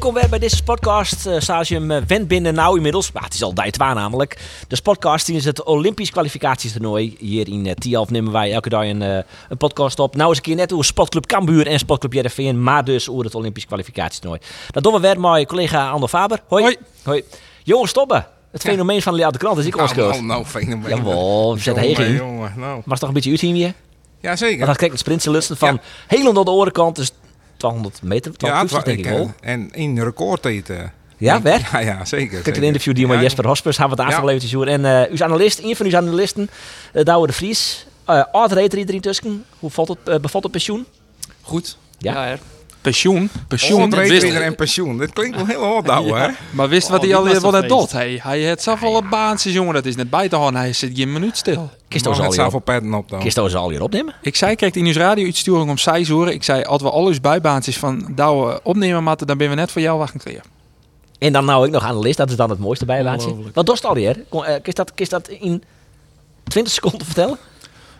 Welkom weer bij deze podcast. Uh, Stadium uh, went binnen nou inmiddels. Maar het is al waar namelijk. De podcast is het Olympisch kwalificatietoernooi. Hier in uh, Tialf nemen wij elke dag een, een podcast op. Nou eens een keer net over Sportclub Cambuur en Sportclub JRVN. Maar dus over het Olympisch kwalificatietoernooi. Dat doen we weer met mijn collega Ander Faber. Hoi. Hoi. Hoi. Jongens, stoppen. Het fenomeen van de krant is ik ons Nou, nou, nou, fenomeen. Jawel, we zetten heen Jongen, jongen, nou. Maar het toch een beetje uit hier? Ja, zeker. Want dan kijk ik het sprintselusten van helemaal naar de orenkant. Dus 200 meter, ja, 250 het wa- denk ik wel. eh, En in recordtijd. eh. Ja, weg? Ja, ja, zeker. Kijk, zeker. een interview die met Ja, Jesper Hospers hebben we het Ja. afgeleverd is. En eh uw analist, een van uw analisten, uh, Douwe de Vries. Uh, oud reed er iedereen tussen. Hoe valt het, eh, bevalt het pensioen? Goed. Ja. hè. Pensioen. Pensioen. Wist- en pensioen. Dit klinkt wel heel hard, ouwe, hè? Maar wist wat Oh, hij die al wel net doet? Hij, hij heeft zoveel baantjes, jongen. Dat is net bij te houden. Hij zit geen minuut stil. Kist Mag ons het al zelf hier op petten op dan. Kist ons al hier opnemen? Ik zei, krijgt in nieuwsradio uitsturing om 6 uur. Ik zei, als we al eens bijbaantjes van Douwe opnemen moeten, dan ben we net voor jou wachten klaar. En dan nou ik nog analist, dat is dan het mooiste bijlaatje. Ongelooflijk. Wat dorst al hier? Eh, Kist dat, kist dat in 20 seconden vertellen?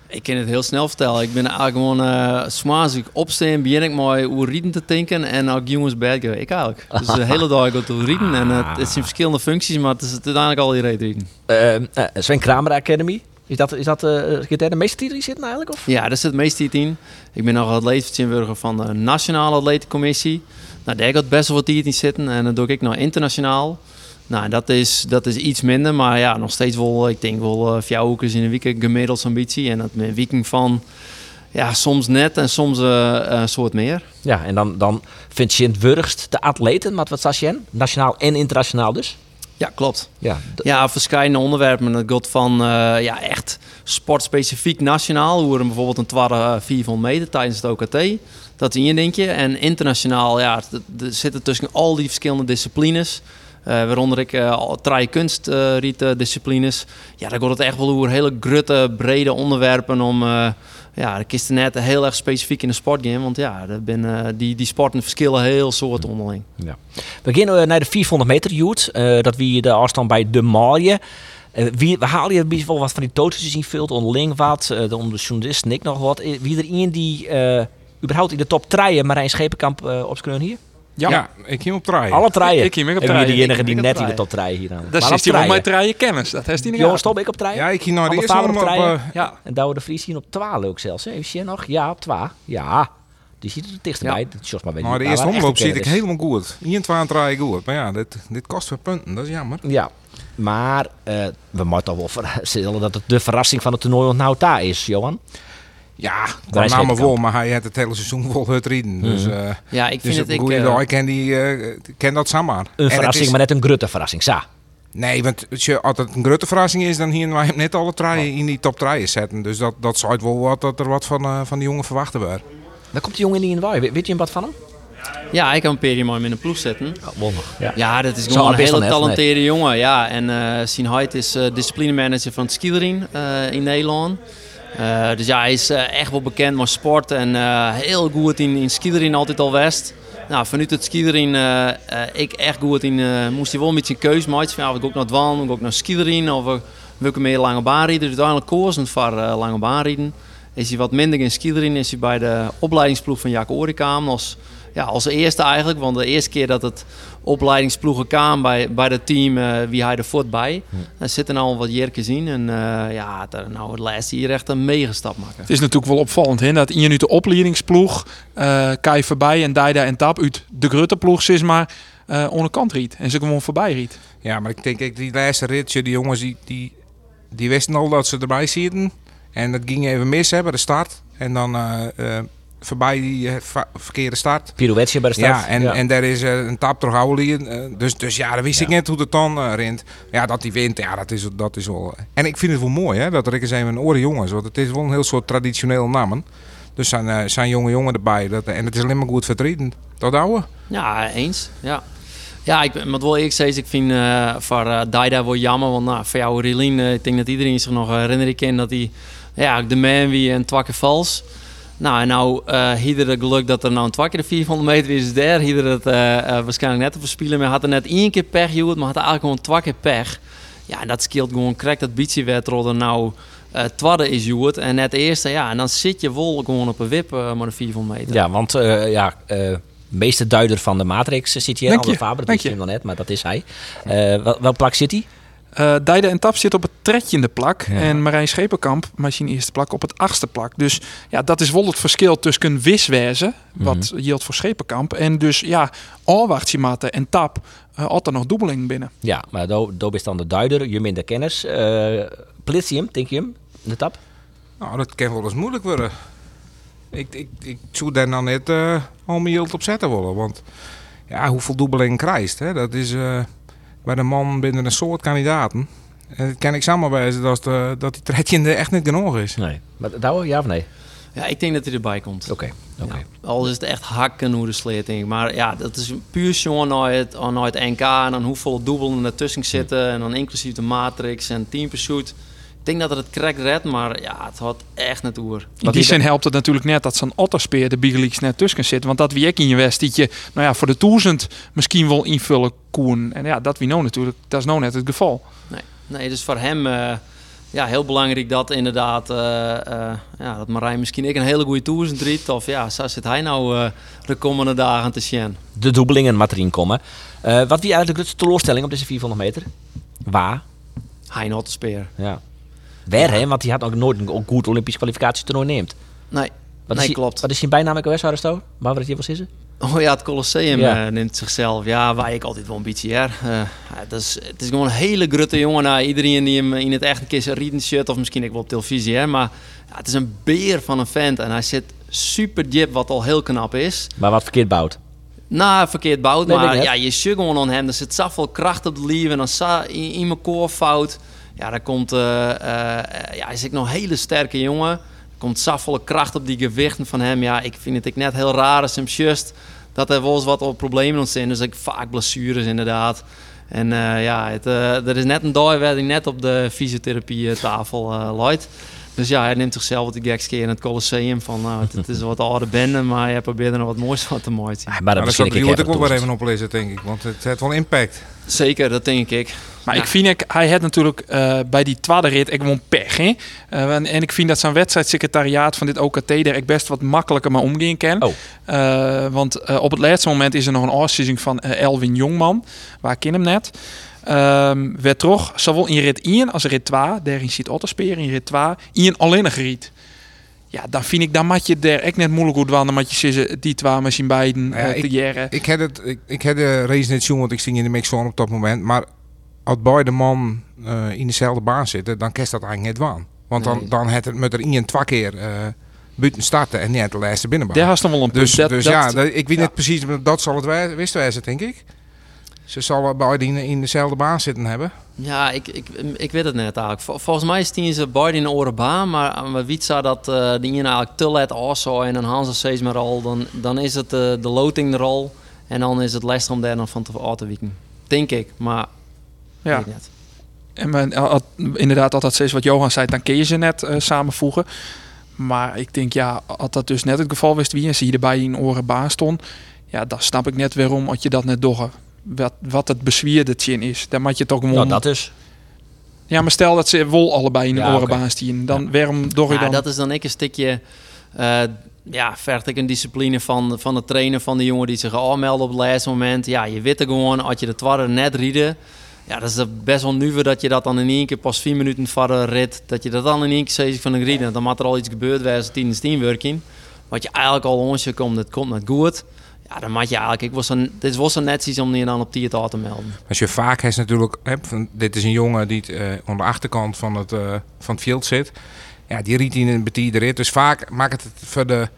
Ik kan het heel snel vertellen. Ik ben eigenlijk gewoon uh, smaas ik opstaan, begin ik mooi hoe rieden te denken en ook jongens girl. Ik eigenlijk. Dus de hele dag go te rieden en het, het zijn verschillende functies, maar het is uiteindelijk al die reet rieden. Eh, eh, Sven Kramer Academy. Is dat, is dat eh, de meeste die zitten eigenlijk? Of? Ja, daar zit het meeste in. Ik ben nog atleetvertegenwoordiger van de Nationale Atletencommissie. Nou, daar gaat best wel wat tijd in zitten en dan doe ik nog internationaal. Nou, dat is, dat is iets minder, maar ja, nog steeds wel, ik denk wel uh, vier weken in een week gemiddeld ambitie. En dat met een weekend van, ja, soms net en soms uh, een soort meer. Ja, en dan, dan vindt je het wurgst de atleten, maar wat staat je? Nationaal en internationaal dus? Ja, klopt. Ja, Ja, verschillende onderwerpen. Het gaat van uh, ja, echt sportspecifiek nationaal. Hoe er bijvoorbeeld een twaalf 400 meter tijdens het OKT. Dat is één dingetje. En internationaal, ja, er zitten tussen al die verschillende disciplines. Uh, waaronder ik uh, drie kunstrieten disciplines. Ja, daar gaat het echt wel over hele grutte, brede onderwerpen om... Ja, de kisten net heel erg specifiek in de sportgame. Want ja, ben, uh, die, die sporten verschillen heel soort onderling. Ja. We uh, naar de 400 meter joet. Dat wie de afstand bij de Malje. Uh, hier best wel wat van die toetsen in veld, onderling wat. Uh, de journalist Nick nog wat. Wie er iemand die überhaupt in de top 3 Marijn Schepenkamp uh, op hier? Ja. ja, ik ging op treien. Alle treien. Ik ging op En treien. de enige Ik die net op de top 3 hier aan. Dat is die wel met treien kennis. Dat heeft hij niet Jongens, stop ik op treien. Ja, ik ging naar de eerste vader op op... uh, Ja. En Douwe de Vries hier op 12 ook zelfs. Hè? Even zien nog. Ja, op 12. Ja. Die ziet er het dichtst bij. Dat is maar weet maar de eerste omloop zit ik helemaal goed. Hier en treien goed. Maar ja, dit, dit kost weer punten. Dat is jammer. Ja, maar uh, we moeten toch wel verstellen dat het de verrassing van het toernooi nou daar is, Johan. Ja, Daar qua is namen geen vol, maar hij had het hele seizoen vol het rieden. Dus, uh, Ja, ik vind dus het... Ik, uh, ik ken, die, uh, ken dat samen. Een En het verrassing, is- maar net een grutte verrassing. Sa. Nee, want als altijd een grote verrassing is, dan hier wij hem net alle treien in die top treien zetten. Dus dat, dat zou wel wat dat er wat van, uh, van die jongen verwachten werd. Daar komt die jongen niet in waai. Weet, je wat van hem? Ja, ik kan Peri mooi in een ploeg zetten. Oh, wonder. Ja. Ja, dat is Zo gewoon een hele talenteerde jongen. Ja, en uh, Sien Heid is uh, disciplinemanager van het skilering uh, in Nederland. Uh, dus ja, hij is uh, echt wel bekend met sport en uh, heel goed in, in altijd al west. Nou, vanuit het uh, ik echt goed in, moest hij wel een beetje een keuze maken. Ja, ik ook naar het wandelen, ik ook naar skilering of wil ik meer lange baan rijden. Dus uiteindelijk kozen voor lange baan rijden. Is hij wat minder in skilering, is hij bij de opleidingsploeg van Jaak Orikaam als ja, als eerste eigenlijk. Want de eerste keer dat het opleidingsploegen kwam bij, bij het team, uh, wie hij er voort bij. Hm. Daar zitten al wat jerkens in. En uh, ja, daar, nou, het laatste hier echt een megastap maken. Het is natuurlijk wel opvallend hè, dat in je nu de opleidingsploeg uh, Kai voorbij en Daida en Tap uit de Grutteploeg is maar uh, onderkant riet. En ze gewoon voorbij riet. Ja, maar ik denk, ik, die laatste ritje, die jongens, die, die, die wisten al dat ze erbij zitten. En dat ging even mis hè, bij de start. En dan uh, voorbij die uh, verkeerde start. Pirouetje bij de start. Ja, en, ja. en daar is uh, een tap toch houden. Uh, dus, dus ja, dan wist ja. ik net hoe het dan uh, rent. Ja, dat hij wint, ja, dat is, dat is wel... En ik vind het wel mooi, hè, dat er eens even een oren jongens. Want het is wel een heel soort traditioneel namen. Dus zijn, uh, zijn jonge jongen erbij. Dat, en het is alleen maar goed vertreden. Dat ouwe? Ja, eens. Ja. Ja, ik moet wel eerlijk zeggen, ik vind uh, voor uh, Daida wel jammer. Want nou, voor jou, Relien, uh, ik denk dat iedereen zich nog herinneren kan dat hij ja, de man wie en twakke vals. Nou, en nou uh, ieder het geluk dat er nou een twakke de 400 meter is daar. Ieder het uh, uh, waarschijnlijk net te verspielen. Maar had er net één keer pech, joh, maar had er eigenlijk gewoon twakke pech. Ja, en dat scheelt gewoon correct dat beetje wedstrijden nou uh, tweede is Joert en net eerste. Ja, en dan zit je wel gewoon op een wip uh, maar de 400 meter. Ja, want uh, ja, meeste duider van de Matrix zit hier. Alle Faber, dat is nog net, maar dat is hij. wel, wel plak zit hij? Uh, Dijde en Tap zit op het tredje in de plak. Ja. En Marijn Schepenkamp, zijn eerste plak, op het achtste plak. Dus ja, dat is wel het verschil tussen wiswezen, wat mm -hmm. geldt voor Schepenkamp. En dus ja, Alwachtje en Tap uh, altijd nog dubbeling binnen. Ja, maar do is dan de duider, je minder kennis. Uh, Politium, denk je hem, de Tap? Nou, dat kan wel eens moeilijk worden. Ik, ik, ik zou daar nou net uh, al mijn op zetten willen. Want ja, hoeveel dubbeling krijgt, hè? dat is bij de man binnen een soort kandidaten. En het kan ik samenwijzen dat, de, dat die tredje echt niet genoeg is. Nee. Maar Douwe, ja of nee? Ja, ik denk dat hij erbij komt. Oké. Okay. Okay. Ja, al is het echt hakken hoe de sleet denk ik. Maar ja, dat is puur naar het, naar het NK. En dan hoeveel dubbelen ertussen zitten. En dan inclusief de Matrix en Team Pursuit. Ik denk dat het het correct redt, maar ja, het had echt net oer. In die zin helpt het natuurlijk net dat zo'n otterspeer de Big Leagues net tussen zit. Want dat wie ik in je west, dat je nou ja, voor de duizend misschien wel invullen koen. En ja, dat wie nou natuurlijk, dat is nou net het geval. Nee, nee dus voor hem uh, ja, heel belangrijk dat inderdaad, uh, uh, ja, dat Marijn misschien ik een hele goede duizend riet. Of ja, zo zit hij nou de komende dagen te zien. De dubbelingen met erin komen. wat wie eigenlijk de teleurstelling op deze 400 meter? Waar? Hein Otterspeer. Ja. Hè? Want hij had ook nooit een goed Olympisch kwalificatietoernooi neemt. Nee, wat nee is klopt. Wat is zijn bijnaam geweest, Aristo? Waar we het hier was? Oh ja, het Colosseum ja. Uh, neemt zichzelf. Ja, waar ik altijd wel een beetje her. Uh, dat is, het is gewoon een hele grutte jongen. Nou, iedereen die hem in het echt een keer zijn reading shirt of misschien ik wel op televisie, hè, maar ja, het is een beer van een vent en hij zit super diep, wat al heel knap is. Maar wat verkeerd bouwt? Nou, verkeerd bouwt, nee, maar ja, je zit gewoon aan hem. Er zit zoveel kracht op de lief en dan sa in, in mijn koorfout. Ja, daar komt, uh, uh, ja, is ik nog een hele sterke jongen. Komt zoveel kracht op die gewichten van hem. Ja, ik vind het ik net heel raar als hem just dat er wel eens wat problemen ontstaan. Dus ik vaak blessures inderdaad. En uh, ja, het, er is net een dag waar hij net op de fysiotherapie tafel luidt. Dus ja, hij neemt zichzelf wat de geks keer in het Colosseum. Van nou, het, het is wat oude bende, maar hij probeert er nog wat moois van te maken. Ja, maar dat is ook ik ook wel even oplezen, denk ik. Want het heeft wel impact. Zeker, dat denk ik. Maar ja. ik vind, ik, hij had natuurlijk uh, bij die tweede rit ik gewoon pech. Hè? Uh, en, en, ik vind dat zijn wedstrijdsecretariaat van dit OKT daar ik best wat makkelijker mee omgaan kan. Oh. Uh, want op het laatste moment is er nog een afslissing van Elwin Jongman. Waar ik ken hem net. Um, werd toch, zowel in rit 1 als rit 2, daarin ziet Otterspeer in rit 2, in alleen een geriet. Ja, dan vind ik, dan moet je daar echt net moeilijk goed wandelen, met je die twee misschien beiden ja, uh, te jaren. Ik, ik, had het, ik, ik had de race net zien, want ik zing in de mix op dat moment. Maar als beide man uh, in dezelfde baan zitten, dan kerst dat eigenlijk net waan. Want dan, nee. dan het het met er in twee keer uh, buiten starten en niet de laatste binnenbaan. Daar was dan wel een Dus, dat, dus dat, ja, dat, ik weet ja. niet precies, dat zal het wist wijzen, denk ik. Ze zal beide in, in dezelfde baan zitten hebben. Ja, ik, ik, ik weet het net eigenlijk. Vol, volgens mij ze beide in de oren baan, maar maar wie zou dat uh, die ene eigenlijk te let also en dan Hans steeds maar al, dan, dan is het uh, de loting er al en dan is het lastig om daar nog van te autowieken. Denk ik, maar ja. weet net. En men, al, inderdaad, altijd steeds wat Johan zei, dan kun je ze net uh, samenvoegen. Maar ik denk, ja, als dat dus net het geval wist wie en ze hier erbij in oren baan stond, ja, dan snap ik net waarom als je dat net doggen wat, wat het bezwierde chin is. Dan moet je toch gewoon... Nou, dat is. Ja, maar stel dat ze wol allebei in de ja, orenbaan okay. stien. Dan ja. waarom door je ja, dan... dat is dan ik een stukje... Uh, ja, vergt ik een discipline van, van de trainer van de jongen die zich aanmelden op het laatste moment. Ja, je weet er gewoon, als je de twarre net rieden... Ja, dat is best wel nuver dat je dat dan in één keer pas vier minuten voor de rit... dat je dat dan in één keer zegt van een rieden. Dan moet er al iets gebeurd zijn tijdens teamworking. Wat je eigenlijk al onsje komt, het komt net goed... Ja, dan maak je eigenlijk. Ik was een, dit was een net iets om je dan op die te melden. Als je vaak hebt natuurlijk, hè, van, dit is een jongen die uh, aan de achterkant van het, uh, van het veld zit. Ja, die riet in een betierde rit. Dus vaak maakt het voor de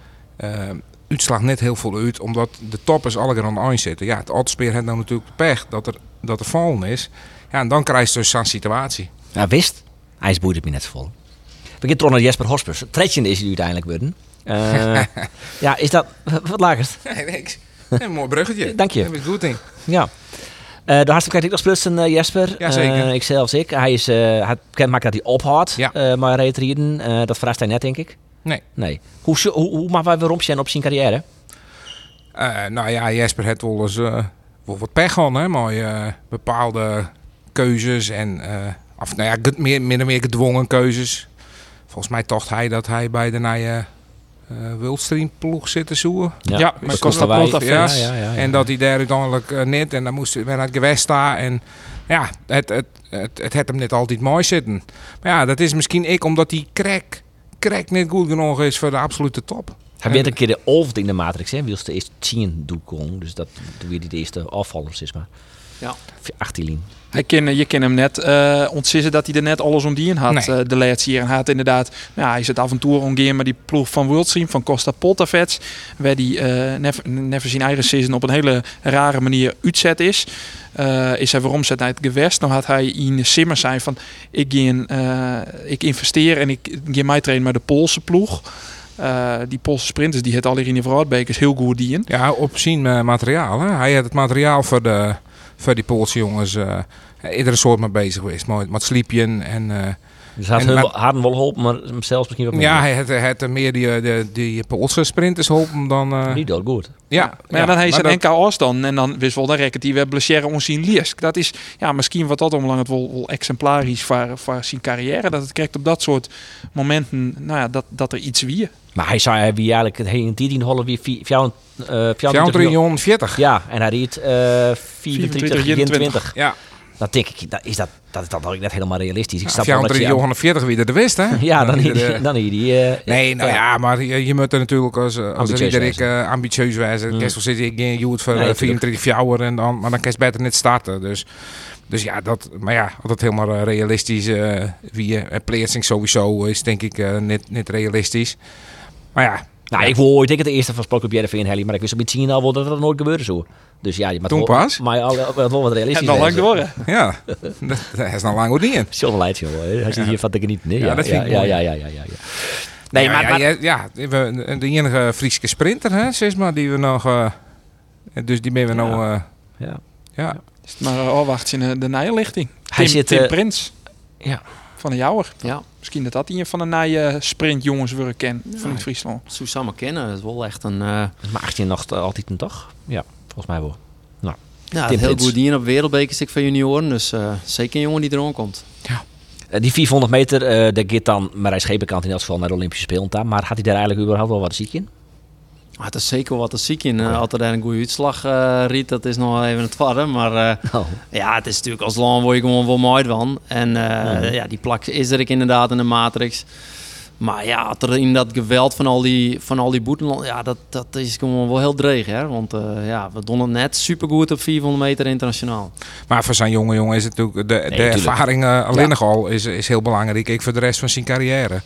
uh, uitslag net heel veel uit, omdat de toppers alle aan de zitten. Ja, het Otterspeer heeft dan natuurlijk pech dat er, dat er vallen is. Ja, en dan krijg je dus zo'n situatie. Ja, wist. Hij boeit het me net vol. We gaan naar Jesper Hospers. Tredje is hij uiteindelijk worden. Uh, ja, is dat... Wat lager Nee, niks. Een mooi bruggetje. Dank je. Dat is goed in. Ja. de hartstikke ik nog sprutsen, uh, Jesper. Jazeker. Uh, ik zelfs ik. Hij is uh, hij bekend dat hij ophoudt. Ja. Uh, maar reetrieden. Uh, dat verrast hij net, denk ik. Nee. Nee. Hoe, hoe, hoe mag wij waarom zijn op zijn carrière? Uh, nou ja, Jesper heeft wel eens uh, wel wat pech gehad, hè. Maar uh, bepaalde keuzes en... of nou ja, meer, of meer gedwongen keuzes. Volgens mij dacht hij dat hij bij de uh, Wildstream ploeg zit te zoeken. Ja, ja maar Costa wij. Ja, ja, ja, ja, En dat hij daar uiteindelijk uh, niet. En dan moest hij naar het gewest staan. En ja, het, het, het, het had hem niet altijd mooi zitten. Maar ja, dat is misschien ik omdat die crack, crack niet goed genoeg is voor de absolute top. Hij werd een keer de olfd in de Matrix, hè? Wilst de eerste 10 doen Dus dat weer die de eerste afvallers is maar. Ja. 18 hij ken, je kan hem net uh, ontsissen dat hij er net alles om die had nee. uh, de laatste jaar. En hij had inderdaad, nou, hij zit af en toe met die ploeg van Worldstream, van Costa Poltavets. Waar die uh, never, never zijn eigen season op een hele rare manier uitzet is. is hij waarom zet naar het gewest. Nou had hij in de simmer zijn van ik, ik investeer en ik ga mij trainen met de Poolse ploeg. Uh, die Poolse sprinters die het al in de vooruitbekers heel goed dienen. Ja, op zijn uh, materiaal. Hè? Hij had het materiaal voor, de, voor die Poolse jongens uh, iedere soort mee bezig geweest. Met, met sliepjen en... dus hij had hem wel geholpen, maar zelfs misschien wat meer. Ja, hij had, hij had meer die, die, die Poolse sprinters geholpen dan... Niet dood goed. Ja, maar ja, dan heeft hij een NK dan en dan wist wel dan rekken die we blessure onzien Liesk. Dat is ja, misschien wat dat omlang het wel, wel exemplarisch voor, voor zijn carrière. Dat het krijgt op dat soort momenten, nou ja, dat, dat er iets wie. Maar hij zei hij wie eigenlijk het hele 13 holle weer 40. Ja, en hij reed uh, 34, 24. Ja. Dat denk ik, dat is dat, dat is dat ik net helemaal realistisch. Ik snap 340 wie er wist, hè? ja, dan, dan, die, dan die. Uh, nee, nou ja, ja maar je, je moet er natuurlijk als, als iedereen uh, ambitieus wezen. Mm. Kerst zit ik geen youth voor nee, 34 jaar en dan, maar dan kan je beter niet starten. Dus, dus ja, dat, maar ja, altijd helemaal uh, realistisch. Uh, wie uh, plaatsing sowieso is denk ik uh, niet, niet realistisch. Maar ja. Nou, ja. ik wil ooit ik het eerste van Spoken Jervin Helly, maar ik wist op iets zien al wel dat dat nooit gebeurde zo. Dus ja, je moet Toen pas? Maar al wel wat realistisch. En nog lang door. Ja, dat, is nog lang goed niet in. Zo'n leidt joh. Hij zit hier van ik niet. Nee, ja, ja, dat vind ja, ik ja, ja, ja, ja, ja. Nee, ja, maar, ja, maar ja, ja, we, de enige Friese sprinter, hè, zeg maar, die we nog. Uh, dus die ben we Ja. nou. Uh, ja. ja. Is het maar oh, wacht in de nijlichting. Hij Tim, zit, Tim eh, Prins ja. Van de Jouwer. Ja, Misschien dat dat een van de nije sprintjongens weer ken van in Friesland. zo samen kennen. Het is wel echt een... Uh, Maar 18 nog uh, altijd een toch? Ja, volgens mij wel. ja, Tim heel Prins. goed op wereldbekers ik van junioren. Dus uh, zeker een jongen die erom komt. Uh, die 400 meter, uh, dat gaat dan, maar hij schepenkant in elk geval naar de Olympische Spelen. Maar had hij daar eigenlijk überhaupt wel wat ziek in? Maar het is zeker wel wat te ziek in. Uh, als er daar een goede uitslag uh, riet, dat is nog wel even het warm. Maar uh, Oh. ja, het is natuurlijk als land word je gewoon wel mooi van. En ja, die plak is er inderdaad in de matrix. Maar ja, er in dat geweld van al die, van al die boeten, ja, dat, dat is gewoon wel heel dreig. Hè? Want ja, we doen het net supergoed op 400 meter internationaal. Maar voor zijn jonge jongen is het natuurlijk. De, de ervaring uh, alleen nog al is, is heel belangrijk. Ik voor de rest van zijn carrière.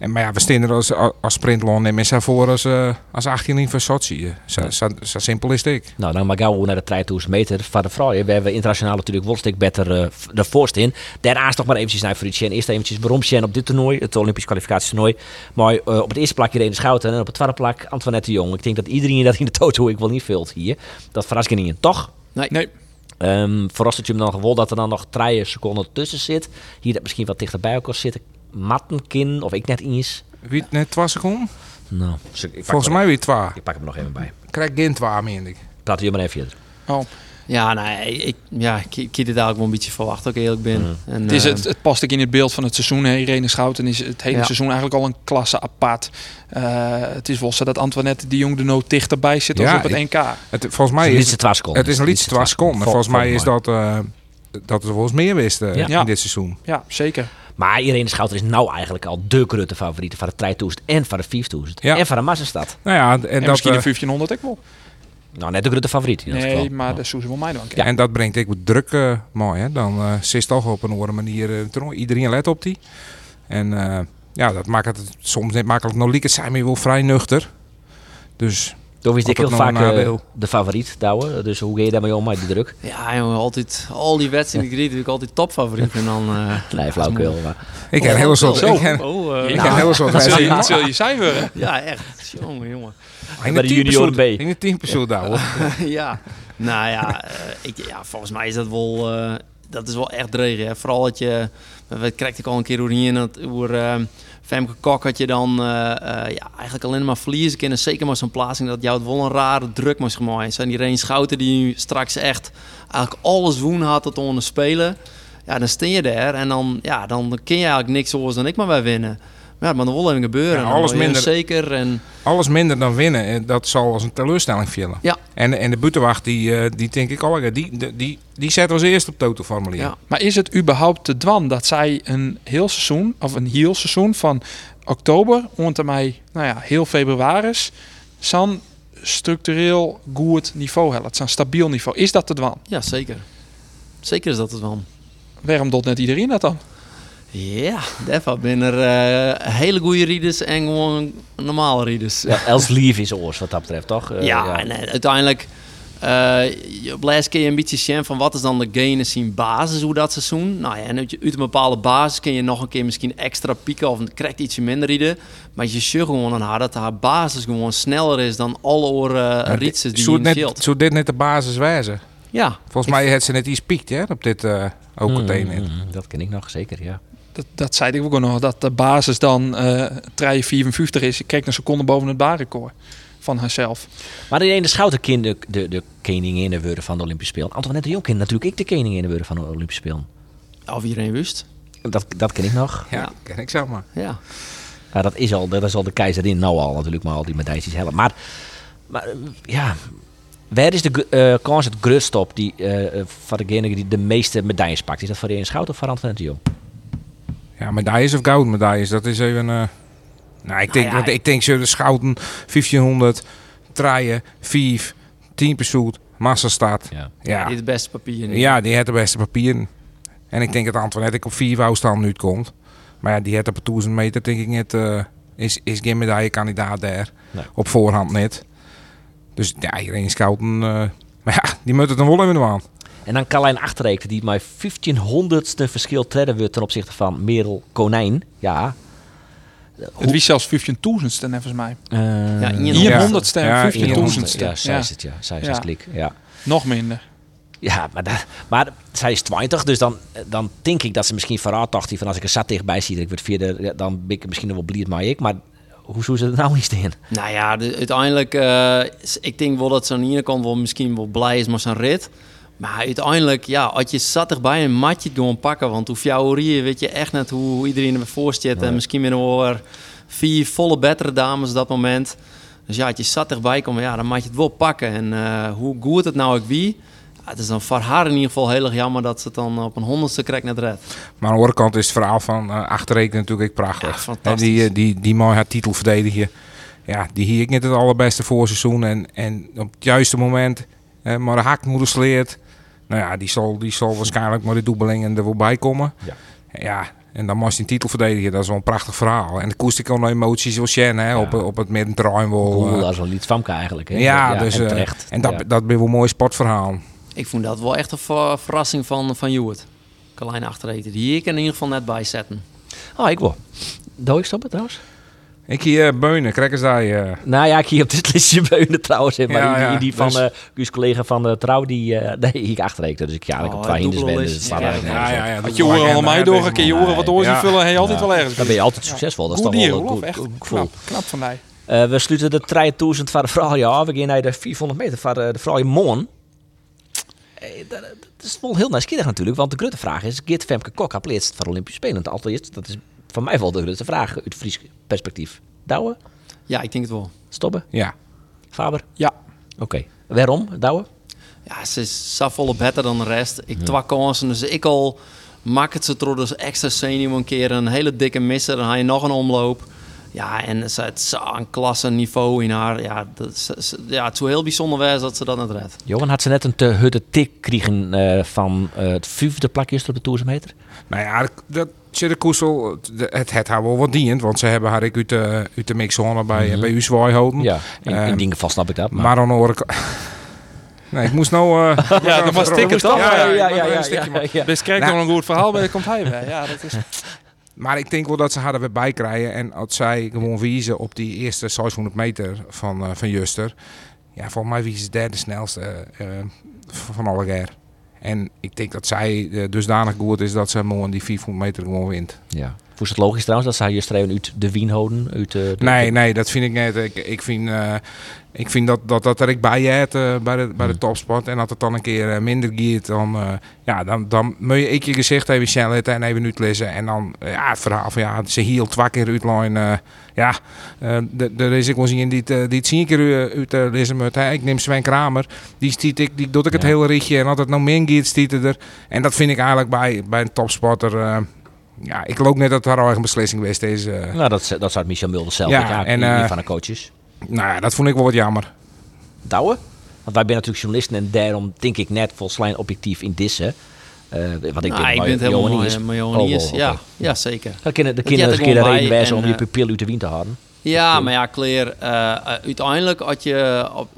En, maar ja, we staan er als, als sprintlon en mensen voor als, uh, als 18 voor Sochi. Zo, zo, zo simpel is het. ik. Nou, dan maar gauw naar de 3000 meter van de vrouwen. We hebben internationaal natuurlijk wel een stuk beter uh, de voorst in. Daarnaast nog maar eventjes naar Frietje. Eerst eventjes waarom zijn op dit toernooi, het Olympisch kwalificatietoernooi. Maar uh, op het eerste plak Irene Schouten en op het tweede plak Antoinette de Jong. Ik denk dat iedereen dat in de toto ik wel niet vult hier. Dat verrast niet, toch? Nee. Nee. Um, verrast het je hem dan gewoon dat er dan nog drie seconden tussen zit. Hier dat misschien wat dichter bij elkaar zitten. Mattenkin of ik net eens. Wie het net 2 seconden? Nou, dus ik, ik Volgens mij weer 2. Ik pak hem nog even bij. Krijg geen 2, meen ik. Praat je maar even. Oh. Ja, nee, ik, ja, ik, ik het eigenlijk wel een beetje verwacht, ook eerlijk ben. En, Het, is eh, het, het past ook in het beeld van het seizoen. Hè. Irene Schouten is het hele Ja. seizoen eigenlijk al een klasse apart. Uh, het is wel zo dat Antoinette de Jong er nou dichterbij zit als op het ik- NK. Het, volgens mij Het is is een twee seconden. het is een liedje 2 seconden. Volgens mij is dat. dat. Uh, dat we wel eens meer wisten Ja. in dit seizoen. Ja, zeker. Maar Irene Schouten is nou eigenlijk al de grote favoriete van de 3000 en van de 5000 Ja. en van de Massastad. Nou ja, en, En, dat, misschien eh, de 1500 ook wel. Nou, net de grote favoriet in Nee, geval. maar zou ze wel mij doen. Ja, en dat brengt ik wat druk uh, mooi. Hè? Dan uh, zit toch op een andere manier. Uh. Iedereen let op die. En uh, ja, dat maakt het soms niet makkelijk. Nou, Lieke zijn we wel vrij nuchter. Dus Toch is ik heel vaak eh, nadeel? de favoriet, Douwe. Dus hoe ga je daarmee om met die druk? ja, jongen, altijd, al die wedstrijden die ik ik altijd topfavoriet. En dan, eh, Nee, flauwkul. Maar. ik heb heel soort. Zo. Ik heb, Oh, ik Nou, heb heel soort Dat zul je, dat zul je cijferen. ja, echt. Jongen, jongen. In Bij de junioren B. In de teampersoon daar hoor. ja. Nou ja, ik, ja, volgens mij is dat wel, eh, dat is wel echt dreig. Hè? Vooral dat je, we krijgt ik al een keer hoe hier, dat hoe uh, Femke Kok had je dan eh, eh, ja, eigenlijk alleen maar verliezen kunnen. Zeker maar zo'n plaatsing dat jou het wel een rare druk moest gemaakt. Zijn die Reen Schouten die nu straks echt eigenlijk alles woen had tot onder spelen. Ja, dan steen je daar en dan, ja, dan kun je eigenlijk niks anders dan ik maar bij winnen. Maar ja, maar dan wil even gebeuren. Ja, alles minder- Zeker en Alles minder dan winnen, eh, dat zal als een teleurstelling vielen. Ja. En, en de buitenwacht, die, eh, die denk ik al, die, die, die, die zet als eerste op het autoformulier. ja. Maar is het überhaupt te dwan dat zij een heel seizoen, of een heel seizoen van oktober rond mij, nou ja, heel februari, zo'n structureel goed niveau hebben, zo'n stabiel niveau. Is dat te dwan? ja, zeker. Zeker is dat het wel. Waarom doet net iedereen dat dan? Ja, daarvan ben er eh, hele goede rieders en gewoon normale rieders. Ja, Els lief is oors wat dat betreft, toch? Eh, ja, en eh, uiteindelijk eh je op les kun je een beetje zien van wat is dan de gain zien basis hoe dat seizoen. Nou ja, en uit, je- uit een bepaalde basis kun je nog een keer misschien extra pieken of krijgt ietsje minder rieden. Maar je ziet gewoon aan haar dat haar basis gewoon sneller is dan alle oren uh, rietsen die het net, zou dit net de basis wijzen? Ja, Volgens mij heeft ze net iets piekt hè, op dit eh ook meteen. mm, dat ken ik nog, zeker, ja. Dat, dat zei ik ook nog, dat de basis dan eh 3,54 is. Ik kijk een seconde boven het baanrecord van haarzelf. Maar de Schouten kind de, de, de koningin worden van de Olympische Spelen. Antoinette de Jong natuurlijk ik de koningin worden van de Olympische Spelen. of iedereen wist. Dat, dat ken ik nog. Ja, Ja. ken ik zeg maar. Ja. Ja, dat is al, dat is al de keizerin nou al natuurlijk, maar al die medailles helpen. Maar, maar ja, waar is de eh, kans het grootst op die, eh, van degene die de meeste medailles pakt? Is dat voor de Schouten of voor Antoinette de Jong? Ja, medailles of goud medailles, dat is even... eh nou, ik denk, ja, want ik denk ze de schouten 1500, draaien, 5, 10 pursuit, massastad. Ja. Ja, Dit is het beste papier. nu. ja, die heeft de beste papieren. En ik denk dat Antoinette ik op 4 wou staan nu het komt. Maar ja, die heeft op een 1000 meter denk ik net... eh, is, is geen medaillekandidaat daar. Nee. Op voorhand net. Dus ja, iedereen schouten... eh, maar ja, die moet het dan wel even aan. En dan Carlijn Achterreekte, die maar 1500ste verschil treden wordt ten opzichte van Merel Konijn. Ja. Het wie zelfs 15.000ste volgens mij. Uh, Ja, in je Hier Ja. 100ste Ja, en 1500ste. 15.000ste. Ja, zij is het, ja. Zij is Ja. klik, ja. nog minder. Ja, maar, da- maar zij is 20, dus dan, dan denk ik dat ze misschien verraad dacht. die Van als ik er zat dichtbij zie, dat ik word vierde, ja, dan ben ik misschien nog wel blied, maar ik. Maar hoe zou ze er nou niet in? Nou ja, de- uiteindelijk, eh, ik denk wel dat ze aan de ene kant wel misschien wel blij is met zijn rit. Maar uiteindelijk, ja, als je zat erbij en mat je het gewoon pakken. Want hoe fjouwerieën weet je echt net hoe, hoe iedereen ervoor zit. En misschien met wel vier volle betere dames op dat moment. Dus ja, als je zat erbij komt, ja, dan mag je het wel pakken. En eh, hoe goed het nou ook wie, ja, het is dan voor haar in ieder geval heel erg jammer dat ze het dan op een honderdste krijgt net red. Maar aan de andere kant is het verhaal van uh, achterreken natuurlijk ook Ja, prachtig. fantastisch. En die, eh, die, die mooi haar titel verdedigen. Ja, die hier ik net het allerbeste voorseizoen. En, en op het juiste moment, eh, maar de hak moeten sleert. Nou ja, die zal, die zal waarschijnlijk maar de doebeling er voorbij komen. Ja. ja, en dan moest hij een titel verdedigen. Dat is wel een prachtig verhaal. En de koest ik al naar emoties wil zien, hè, op, op het middenterrein wel. Oeh, eh, dat is wel iets van eigenlijk. Hè? ja, dus, en eh, terecht. en dat, Ja. dat ben wel een mooi sportverhaal. Ik vond dat wel echt een ver- verrassing van, van Hewitt. Kleine achtereten. Die ik in ieder geval net bij zetten. Oh, ik wel. Doe ik stoppen trouwens? Ik hier uh, Beunen, krijg daar. Uh, Nou ja, ik hier op dit listje beunen trouwens. hè, Maar Ja, die, ja, die van dus- eh Guus collega van de Trouw, die uh, nee, ik achterreekte. Dus ik ja, ik Oh, op twee hinders ben. Dus het slaat is- eigenlijk ja, nergens op. Had je oren al mij door, kun je oren wat door zien Ja. vullen, hij altijd Ja. wel ergens. Dan ben je altijd succesvol. Dat is toch wel goed, Echt knap, knap van mij. Eh, we sluiten de 3000 van de vrouw ja af. We gaan naar de 400 meter van de, de vrouw Mon. Eh, dat, dat is wel heel nieuwsgierig natuurlijk. Want de grote vraag is, Geert Femke Kok had plaatst voor de Olympische Spelen. Het Altijd, dat is voor mij wel de grootste vraag uit Fries perspectief. Douwen? Ja, ik denk het wel. Stoppen? Ja. Faber? Ja, Oké. Waarom? Douwen? Ja, ze is zo volle beter dan de rest. Ik twee kansen, dus ik al maak het ze terug. Dus extra zenuw een keer een hele dikke misser. Dan ga je nog een omloop. Ja, en ze heeft zo'n klasse niveau in haar. Ja, dat is, ze- ja, het zou heel bijzonder zijn dat ze dat net redt. Johan had ze net een te hutte tik kregen eh, van eh, het vijfde plakje op de 1000 meter. Nou ja, dat- koesel, het het haar wel wat dient, want ze hebben haar ik uit de, uit de mixzone bij, bij u zwaai houden. Ja, in, in Ehm, dingen vast snap ik dat. Maar, de andere kant... Nee, ik moest nou... eh, Ja, dat was ik tikken, toch? Ja, ja, ja, ik ja, best krijg Nou. nog een goed verhaal, maar dan komt hij bij. Ja, dat is... Maar ik denk wel dat ze haar er weer bij krijgen. En als zij gewoon wiezen op die eerste 600 meter van, eh, van Juster... ja, volgens mij wie is de derde snelste eh, van alle keer. En ik denk dat zij eh, dusdanig goed is dat ze gewoon die 400 meter gewoon wint. Ja. Hoe is het logisch trouwens dat zij hier streven uit de Wien houden? Uit, eh, de, Nee, nee, dat vind ik net. Ik, ik vind, eh, ik vind dat, dat dat er ik bij je hebt eh, bij de, bij de Hmm. topsport. En dat het dan een keer eh, minder gaat, dan, eh, ja, dan, dan moet je ik je gezicht even snel en even uitlezen. En dan ja, het verhaal van ja, ze hield twee keer uitline. eh ja, de- er is ik wel zien die het, die het zien keer uit uh, lezen moet. hè. Ik neem Sven Kramer, die stiet ik, die doet ik het Ja. hele ritje. En het nou min gaat, stiet er. En dat vind ik eigenlijk bij, bij een topsporter. ja, ik geloof net dat het haar eigen beslissing geweest is. Nou, dat, dat zou Michel Mulder zelf Ja, ook, ja, en, eh, van de coaches. Nou ja, dat vond ik wel wat jammer. Douwe? Want wij zijn natuurlijk journalisten en daarom denk ik net volslijn objectief in dissen. Eh wat ik Nou, denk, ik maar ben het helemaal is. Maar Johan Oh, is, ja, ja, zeker. Dan kunnen de kinderen een keer er de reden wijzen om je eh, pupil uit de wien te houden. Ja, maar ja, Claire, eh, uiteindelijk als je op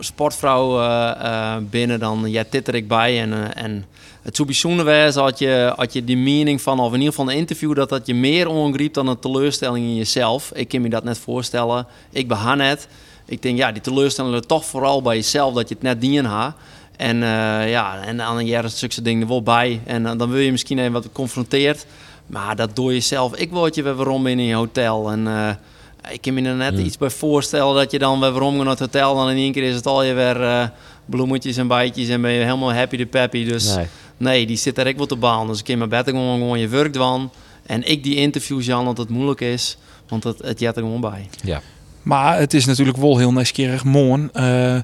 sportvrouw eh, eh, binnen, dan ja, dit er ik bij. En, eh, en het zou bijzonder wezen had je, had je die mening van, of in ieder geval een interview, dat dat je meer ongriep dan een teleurstelling in jezelf. Ik kan me dat net voorstellen. Ik behan het. Ik denk, ja, die teleurstelling ligt toch vooral bij jezelf, dat je het net dien ha. En eh, ja, en dan een jaar zulke dingen er wel bij. En eh, dan wil je misschien even wat geconfronteerd. Maar dat door jezelf. Ik word je weer waarom in je hotel. En eh, ik kan me er net Hmm. iets bij voorstellen dat je dan weer waarom naar het hotel. Dan in één keer is het al je weer bloemetjes en bijtjes. En ben je helemaal happy de peppy. Dus nee, Nee. die zit er ik wel te baan. Dus ik in mijn bed gewoon, gewoon je werk doen. En ik die interviews, Jan, dat het moeilijk is. Want het, het jet er gewoon bij. Ja. Maar het is natuurlijk wel heel nieuwsgierig mooi. eh,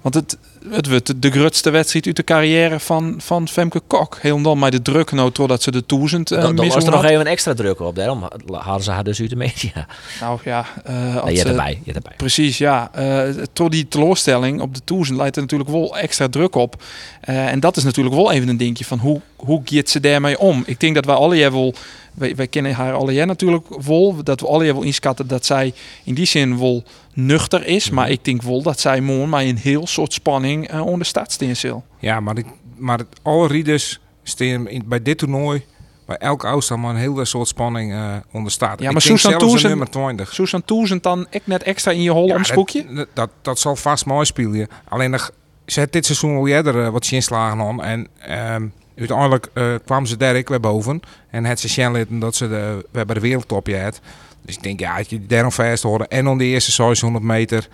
want het, het wordt de grootste wedstrijd uit de carrière van, van Femke Kok. Helemaal met de druk nou totdat ze de duizend uh, Dan, dan was er nog even een extra druk op. Daarom hadden ze haar dus uit de media. Nou ja, als Nee, je erbij. Je erbij. Precies, ja. Door die teleurstelling op de toezen leidt er natuurlijk wel extra druk op. En dat is natuurlijk wel even een dingetje van hoe, hoe gaat ze daarmee om? Ik denk dat wij alle wel, wij, wij kennen haar alle jaar natuurlijk wel, dat we alle jaar wel inschatten dat zij in die zin wel nuchter is. Maar ik denk wel dat zij mooi maar een heel soort spanning eh onder staat. Ja, maar, ik, maar het, alle rieders staan in, bij dit toernooi, bij elke afstand, maar een hele soort spanning eh onder staat. Ja, maar Susan Toezen- nummer 20. Susan Toezend dan ik net extra in je hol Ja, om spoekje? Dat, dat, dat zal vast mooi spelen. Alleen nog, ze dit seizoen al eerder eh, wat inslagen aan. En ehm, uiteindelijk eh, kwam ze daar ik weer boven. En het ze zien dat ze de, weer bij de wereldtop had. Dus ik denk, ja, als je die daarom vast horen. En dan de eerste 600 meter.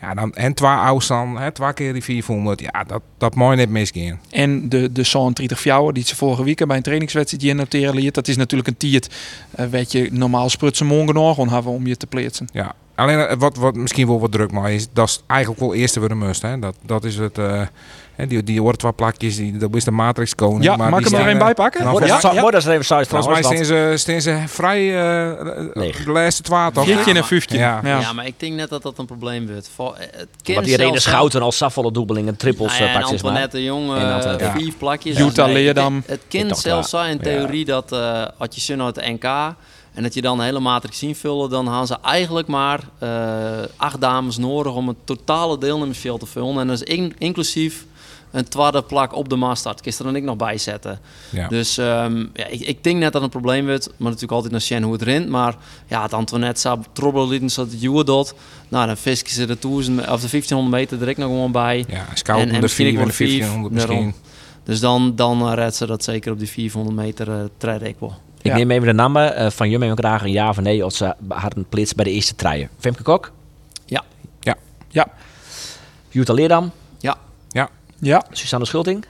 Ja, dan, en twee afstand, hè, twee keer die 400. Ja, dat, dat mooi net misgaan. En de, de 30 fjouwer die ze vorige week bij een trainingswedstrijd die noteren liet. Dat is natuurlijk een tiert. weet je, normaal sprutsen morgen nog hebben om je te plaatsen. Ja. Alleen eh, wat, wat misschien wel wat druk maar is, dat is eigenlijk wel eerste weer een must. Hè. Dat, dat is het, hè, die, die hoort wat plakjes, die, dat is de Matrix koning. Ja, maar mag ik die er een eh, bij pakken? nou, Mooi dat ze- mooi dat ze even zout Volgens mij want- ze, vrij eh, Leeg. de laatste twaalf, toch? 14 en 15. Ja. Ja. Ja. maar ik denk net dat dat een probleem wordt. Voor, eh, het kind Want die reden schouten als Safvolle dubbelingen, trippels Nou ja, eh, en maar. Antoinette de Jong, En eh, Antoinette, ja. vier plakjes. Jutta nee, Leerdam. Het, kind zelfs zei in theorie dat eh als je zin uit de NK en dat je dan een hele matrix invullen, dan gaan ze eigenlijk maar eh, acht dames nodig om het totale deelnemersveld te vullen. En dat is in- inclusief een tweede plak op de je er dan ik nog bij zetten. Ja. Dus ehm, ja, ik, ik denk net dat het een probleem wordt. Maar natuurlijk altijd naar Shen hoe het rent. Maar ja, het Antoinette zou trobbelen lieten zodat het juwe doet. Nou, dan fisken ze de, 1000, of de 1500 meter direct nog gewoon bij. Ja, scouten En- en de misschien 4 en de ik wel vier, 1500 misschien. daarom. Dus dan, dan redt ze dat zeker op die 400 meter uh, ik wel. Ik Ja. neem even de namen eh, van jullie en graag een ja of nee als ze hadden een plits bij de eerste treien. Femke Kok, Ja. Ja. Jutta Leerdam, Ja. Ja. Susanne Schulting.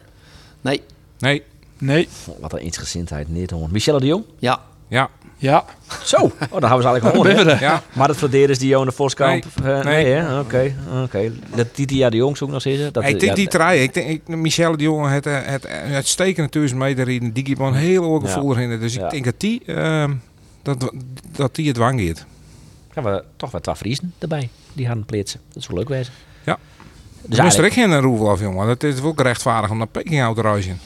Nee. Nee, Nee. Oh, wat een eensgezindheid, niet hoor. Michelle de Jong. Ja. ja, Ja. Zo, oh, dan houden ze eigenlijk gewoon. er? ja. Maar het verderen is Dionne Voskamp. Nee. Eh, Nee. nee, hè? Oké, oké. Dat Titia de Jong zoekt nog steeds. hè? Dat, ik ja, denk die trein. Ik denk, ik, Michelle de Jonge het, eh, het, het uitstekende 1000 meter rijden. Die geeft een heel hoog Ja. gevoel erin. Dus Ja. ik denk dat die, ehm, dat, dat die het wang gaat. gaan we toch wat twee Friesen erbij. Die gaan plitsen. Dat is wel leuk wezen. Ja. Dus moest er ik geen roevel af, jongen. Dat is wel gerechtvaardig om naar Peking uit te reizen.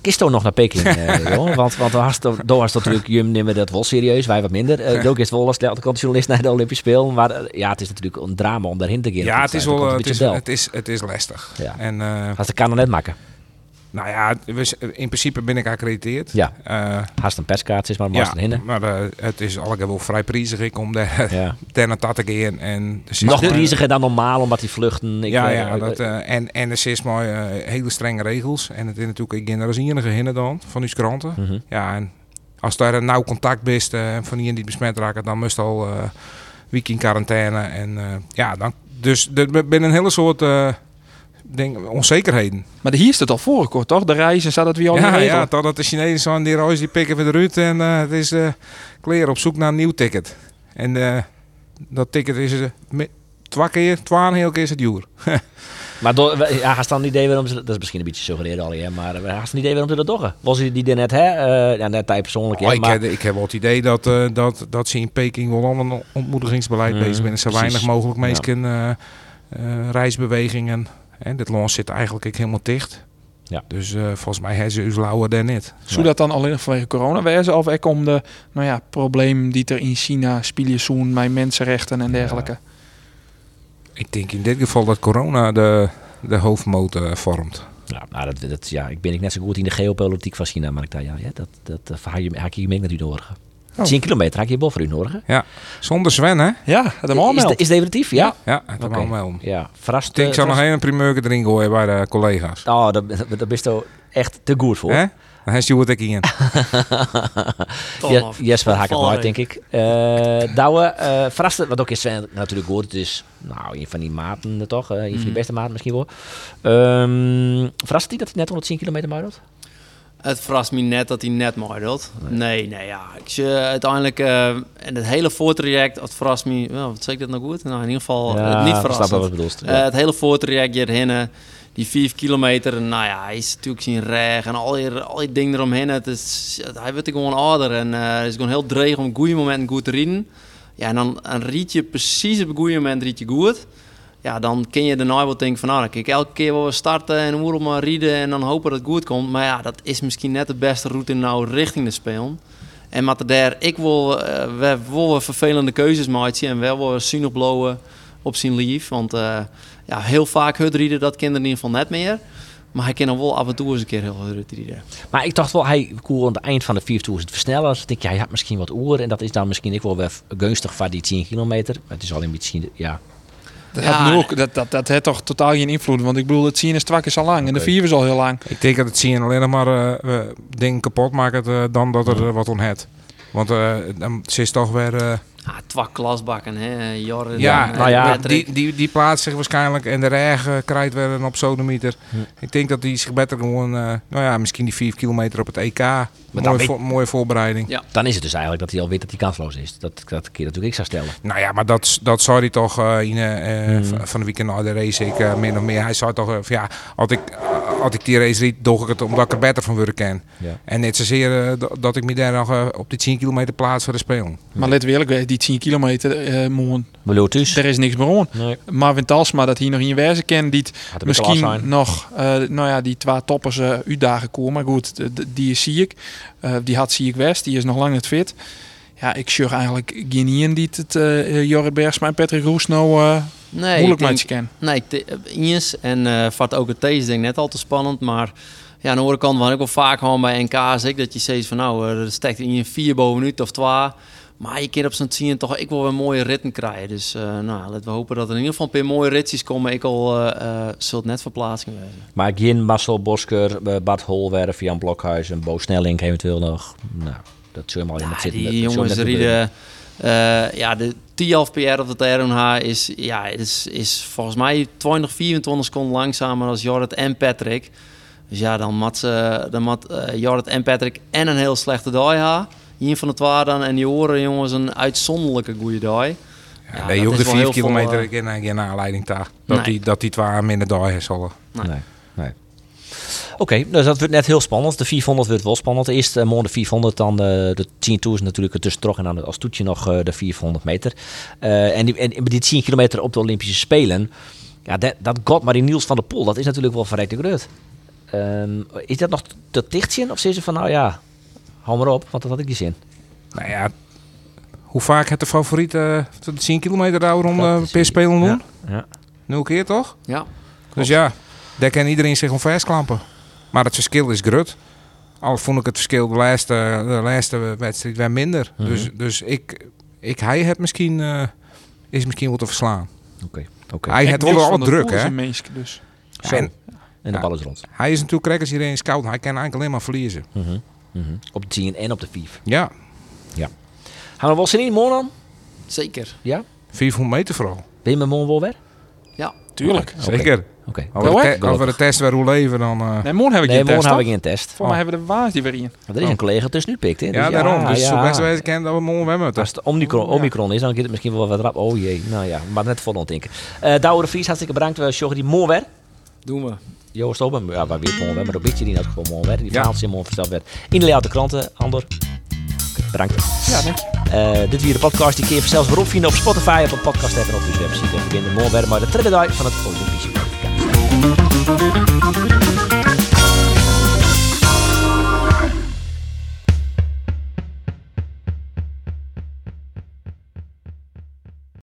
kist toch nog naar Peking, eh, jongen. Want, want daar was natuurlijk, Jum nemen dat wel serieus, wij wat minder. Uh, ook is wel als de kant journalist naar de Olympische Spelen. Maar eh, ja, het is natuurlijk een drama om daarheen te gaan. Ja, het is Dat wel een het beetje is, het is, het is lastig. Ja. En, eh, Als de kan er net maken. Nou ja, in principe ben ik geaccrediteerd. Ja. Eh, Haast een perskaart is maar ja, hinnen. maar eh, het is allemaal wel vrij prijzig ik om daar, Ja. te. En er zit Nog prijziger dan normaal, omdat die vluchten... Ik, ja, eh, ja dat, en, en er is maar hele strenge regels. En het is natuurlijk, ik ben er enige hinnen dan, van uw kranten. mhm. Ja, en als daar een nauw contact bent en van die niet besmet raken, dan moest al week in quarantaine. En ja, dan, dus er ben een hele soort ding, onzekerheden. Maar hier is het al voorgekocht, toch? De reizen staat het weer al in ja, ja, totdat de Chinezen zo aan die reis die pikken weer eruit en eh, het is eh kleren op zoek naar een nieuw ticket. En eh, dat ticket is me- twee keer, twee keer is het duur. Maar door, we- ja, haast dan een idee waarom ze... Dat is misschien een beetje suggereren al, hè, maar haast een idee waarom ze dat doen. Was die die er net, hè? Eh, ja, net hij persoonlijk, Oh, hè, ik, maar... heb, ik heb wel het idee dat, eh, dat, dat ze in Peking wel al een ontmoedigingsbeleid Mhm, bezig zijn. Zo weinig mogelijk Ja. mensen eh, reisbewegingen. En dit land zit eigenlijk helemaal dicht. Ja. Dus eh, volgens mij hebben ze uw lauwe daar niet. Zou dat dan alleen vanwege corona wezen? Of ook om de nou ja, probleem die er in China spelen zoen met mensenrechten en dergelijke? Ik denk in dit geval dat corona de, de hoofdmotor vormt. Ja, nou, dat, dat, ja, ik ben ik net zo goed in de geopolitiek van China, maar ik dacht, ja, ja dat, dat uh, haak je, haak je mee naar nodig. Oh. 10 kilometer haak je boven u nodig. Zonder Sven, hè? Ja, Is, de- is het definitief? Ja. Ja, okay. wel. Ja, verrast. Ik eh, zal nog even een primeur erin gooien bij de collega's. Oh, daar, daar bist je echt te goed voor. Hè? Dan heeft Stuart ook in. Ja, Jesper haak het nooit, denk ik. Uh, Douwe, uh, verraste, wat ook is Sven natuurlijk goed. Het is nou, een van die maten toch, uh, een van die beste maten misschien wel. Um, verrast hij dat hij net 110 kilometer maar doet? Het verrast me net dat hij net mooi doet. Nee, nee, ja. Ik zie uiteindelijk, uh, en het hele voortraject, het verrast me, well, wat zeg ik dat nou goed? Nou, in ieder geval ja, niet verrassend. Snap wat bedoelt. Ja. Het hele voortraject hierheen, die 5 kilometer, nou ja, hij is natuurlijk zien reg en al die, al die dingen eromheen. Het is, hij wordt gewoon ouder en uh, het is gewoon heel dreig om goede moment goed te rijden. Ja, en dan, dan riet je precies op het goede moment riet je goed. Ja, dan kun je daarna wel denken van, nou, kijk elke keer waar we starten en hoe we maar rieden en dan hopen dat het goed komt. Maar ja, dat is misschien net de beste route nou richting de spelen. En met daar, ik wil, uh, we vervelende keuzes maken en wel willen zien opblowen op zijn lief. Want uh, ja, heel vaak hutrieden, dat kinderen in ieder geval net meer. Maar hij kan wel af en toe eens een keer heel hut rieden. Maar ik dacht wel, hij kon aan het eind van de vier tours het versnellen. Dus ik denk, ja, hij had misschien wat oer. En dat is dan misschien ik wel weer gunstig voor die 10 kilometer. Maar het is al een beetje, ja, dat, ja, had ook, dat, dat, dat heeft toch totaal geen invloed. Want ik bedoel, het zien is twee keer zo lang. Okay. En de vier is al heel lang. Ik denk dat het zien alleen nog maar uh, dingen kapot maakt uh, dan dat er uh, wat on het. Want uh, dan is toch weer... Ah, twee klasbakken, hè? Jorden, ja, nou ja die, die, die plaatst zich waarschijnlijk en de regen krijgt weer op sodomieter. Hm. Ik denk dat die zich beter gewoon, uh, nou ja, misschien die 4 kilometer op het EK. Mooie, vo mooie voorbereiding. Ja. Dan is het dus eigenlijk dat hij al weet dat hij kansloos is. Dat, dat keer natuurlijk ik zou stellen. Nou ja, maar dat, dat zou hij toch uh, in, uh, hm. van de weekend na de race ik uh, min of meer. Hij zou toch, ja, als ik, als ik die race riet, doe ik het omdat ik er beter van worden ken. Ja. En net zozeer dat ik me daar nog op die 10 kilometer plaats voor de spelen. Maar let eerlijk wezen, die 10 kilometer uh, mogen. Dus. Er is niks meer aan. Nee. Marvin Talsma, dat hij nog in wezen kent, die misschien nog, uh, nou ja, die twee toppers uh, uitdagen komen. Maar goed, die zie ik. Uh, die had zie ik West, die is nog lang niet fit. Ja, ik zeg eigenlijk geen die het uh, Jorrit Bergsma en Patrick Roes nou uh, nee, moeilijk met je kennen. Nee, Iens en uh, vat ook het deze denk net al te spannend, maar ja, aan de andere kant, wat ik wel vaak gewoon bij NK's, ik, dat je zegt van nou, er stekt in je vier bovenuit of twee. Maar je keer op zo'n zien toch ik wil weer mooie ritten krijgen. Dus uh, nou, laten we hopen dat er in ieder geval een paar mooie ritjes komen. Ik al uh, uh, zult net verplaatsing wezen. Maar geen Marcel Bosker, Bart Holwerf, Jan Blokhuis en Bo Snelling eventueel nog. Nou, dat zullen we al in het zitten. Die jongens rieden... Uh, ja, de 10 PR op de RNH is, ja, is, is volgens mij 20, 24 seconden langzamer als Jorrit en Patrick. Dus ja, dan mat, ze, dan mat uh, Jorrit en Patrick en een heel slechte hebben. Hier van het waar dan en die horen jongens een uitzonderlijke goede dag. Ja, je hoeft de 4 kilometer uh, geen, geen aanleiding daar. Dat, nee. die, dat die twee minder dag zullen. Nee. nee. nee. Oké, okay, dus dat wordt net heel spannend. De 400 wordt wel spannend. Eerst uh, morgen de 400, dan de, de 10 tours natuurlijk ertussen en dan als toetje nog uh, de 400 meter. Uh, en, die, en die 10 kilometer op de Olympische Spelen, ja, dat, dat God maar die Niels van der Poel, dat is natuurlijk wel verrekte groot. Um, is dat nog te dicht zien? Of zeggen ze van, nou ja, hou maar op, want dat had ik die zin. Nou ja, hoe vaak het de favoriet uh, de 10 kilometer daar om uh, per spelen doen? Ja. ja. Nul keer toch? Ja. Dus ja, daar kan iedereen zich omver klampen. Maar het verschil is groot. Al vond ik het verschil de laatste, de laatste wedstrijd weer minder. Mhm. Dus, dus ik, ik, hij het misschien, eh, is misschien wel te verslaan. Oké. Oké. Hij heeft wel al druk, hè? een mens, dus. Zo. En En de Ja. bal is rond. hij is natuurlijk rekkers hierin scout. Hij kan eigenlijk alleen maar verliezen. Mhm. Mhm. Op de 10 en op de 5. Ja, Gaan we wel zin in morgen dan? Zeker. Ja? 400 meter vooral. Ben je met morgen wel weer? Ja. Tuurlijk. Zeker. Oké. We, te- als we de test weer hoe leven, dan... eh, Nee, morgen heb ik Nee, geen morgen test, heb ik toch? geen test. Voor mij hebben we de waas die weer in. Er is een collega tussen nu pikt. Hè? Dus ja, daarom. Dus ja. zo best wel eens kennen dat we morgen weer moeten. Als het Omicron, Omicron is, dan gaat het misschien wel wat rap. Oh jee, nou ja, maar net vol ontdenken. Uh, Douwe de Vries, hartstikke bedankt. We sjoggen die morgen weer. Doen we. Joost Oben, ja, waar weer, maar dat weet je niet dat gewoon morgen weer. Die Ja. verhaaltjes morgen verteld werd. In de layout kranten, Ander. Bedankt. Ja, denk je. Eh, dit weer de podcast. Die je zelfs weer opvinden op Spotify, op een podcast app en op de website. En we beginnen morgen weer maar de dag van het Olympische kwalificatie.